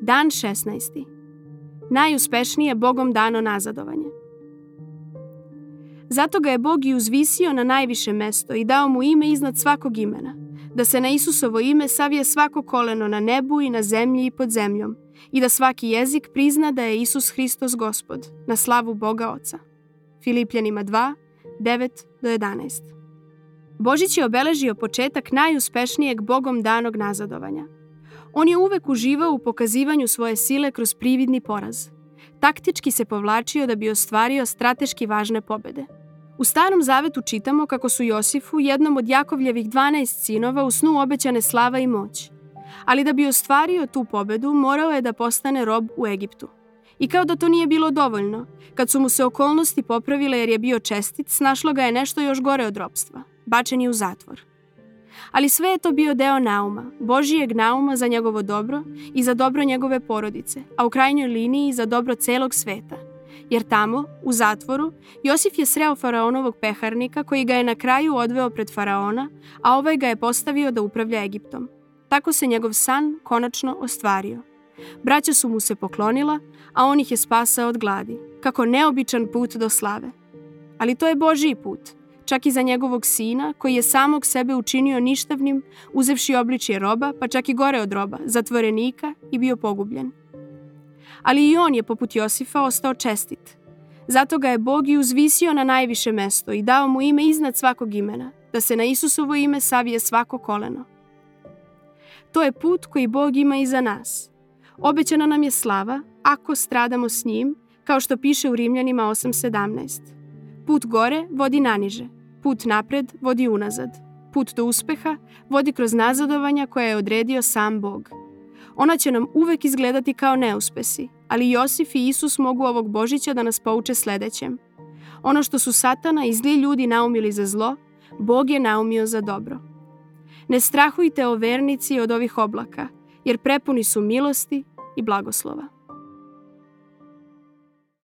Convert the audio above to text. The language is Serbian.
Dan 16. Najuspešnije Bogom dano nazadovanje. Zato ga je Bog i uzvisio na najviše mesto i dao mu ime iznad svakog imena, da se na Isusovo ime savije svako koleno na nebu i na zemlji i pod zemljom, i da svaki jezik prizna da je Isus Hristos Gospod, na slavu Boga Oca. Filipljanima 2, 9 do 11. Božić je obeležio početak najuspešnijeg Bogom danog nazadovanja. On je uvek uživao u pokazivanju svoje sile kroz prividni poraz. Taktički se povlačio da bi ostvario strateški važne pobede. U Starom Zavetu čitamo kako su Josifu, jednom od Jakovljevih 12 sinova, u snu obećane slava i moć. Ali da bi ostvario tu pobedu, morao je da postane rob u Egiptu. I kao da to nije bilo dovoljno, kad su mu se okolnosti popravile jer je bio čestit, snašlo ga je nešto još gore od robstva. Bačen je u zatvor. Ali sve je to bio deo nauma, Božijeg nauma za njegovo dobro i za dobro njegove porodice, a u krajnjoj liniji za dobro celog sveta. Jer tamo, u zatvoru, Josif je sreo faraonovog peharnika koji ga je na kraju odveo pred faraona, a ovaj ga je postavio da upravlja Egiptom. Tako se njegov san konačno ostvario. Braća su mu se poklonila, a on ih je spasao od gladi. Kako neobičan put do slave. Ali to je Božiji put, čak i za njegovog sina, koji je samog sebe učinio ništavnim, uzevši obličje roba, pa čak i gore od roba, zatvorenika i bio pogubljen. Ali i on je, poput Josifa, ostao čestit. Zato ga je Bog i uzvisio na najviše mesto i dao mu ime iznad svakog imena, da se na Isusovo ime savije svako koleno. To je put koji Bog ima i za nas. Obećana nam je slava ako stradamo s njim, kao što piše u Rimljanima 8.17. Put gore vodi naniže, put napred vodi unazad. Put do uspeha vodi kroz nazadovanja koje je odredio sam Bog. Ona će nam uvek izgledati kao neuspesi, ali Josif i Isus mogu ovog Božića da nas pouče sledećem. Ono što su satana i zli ljudi naumili za zlo, Bog je naumio za dobro. Ne strahujte o vernici od ovih oblaka, jer prepuni su milosti i blagoslova.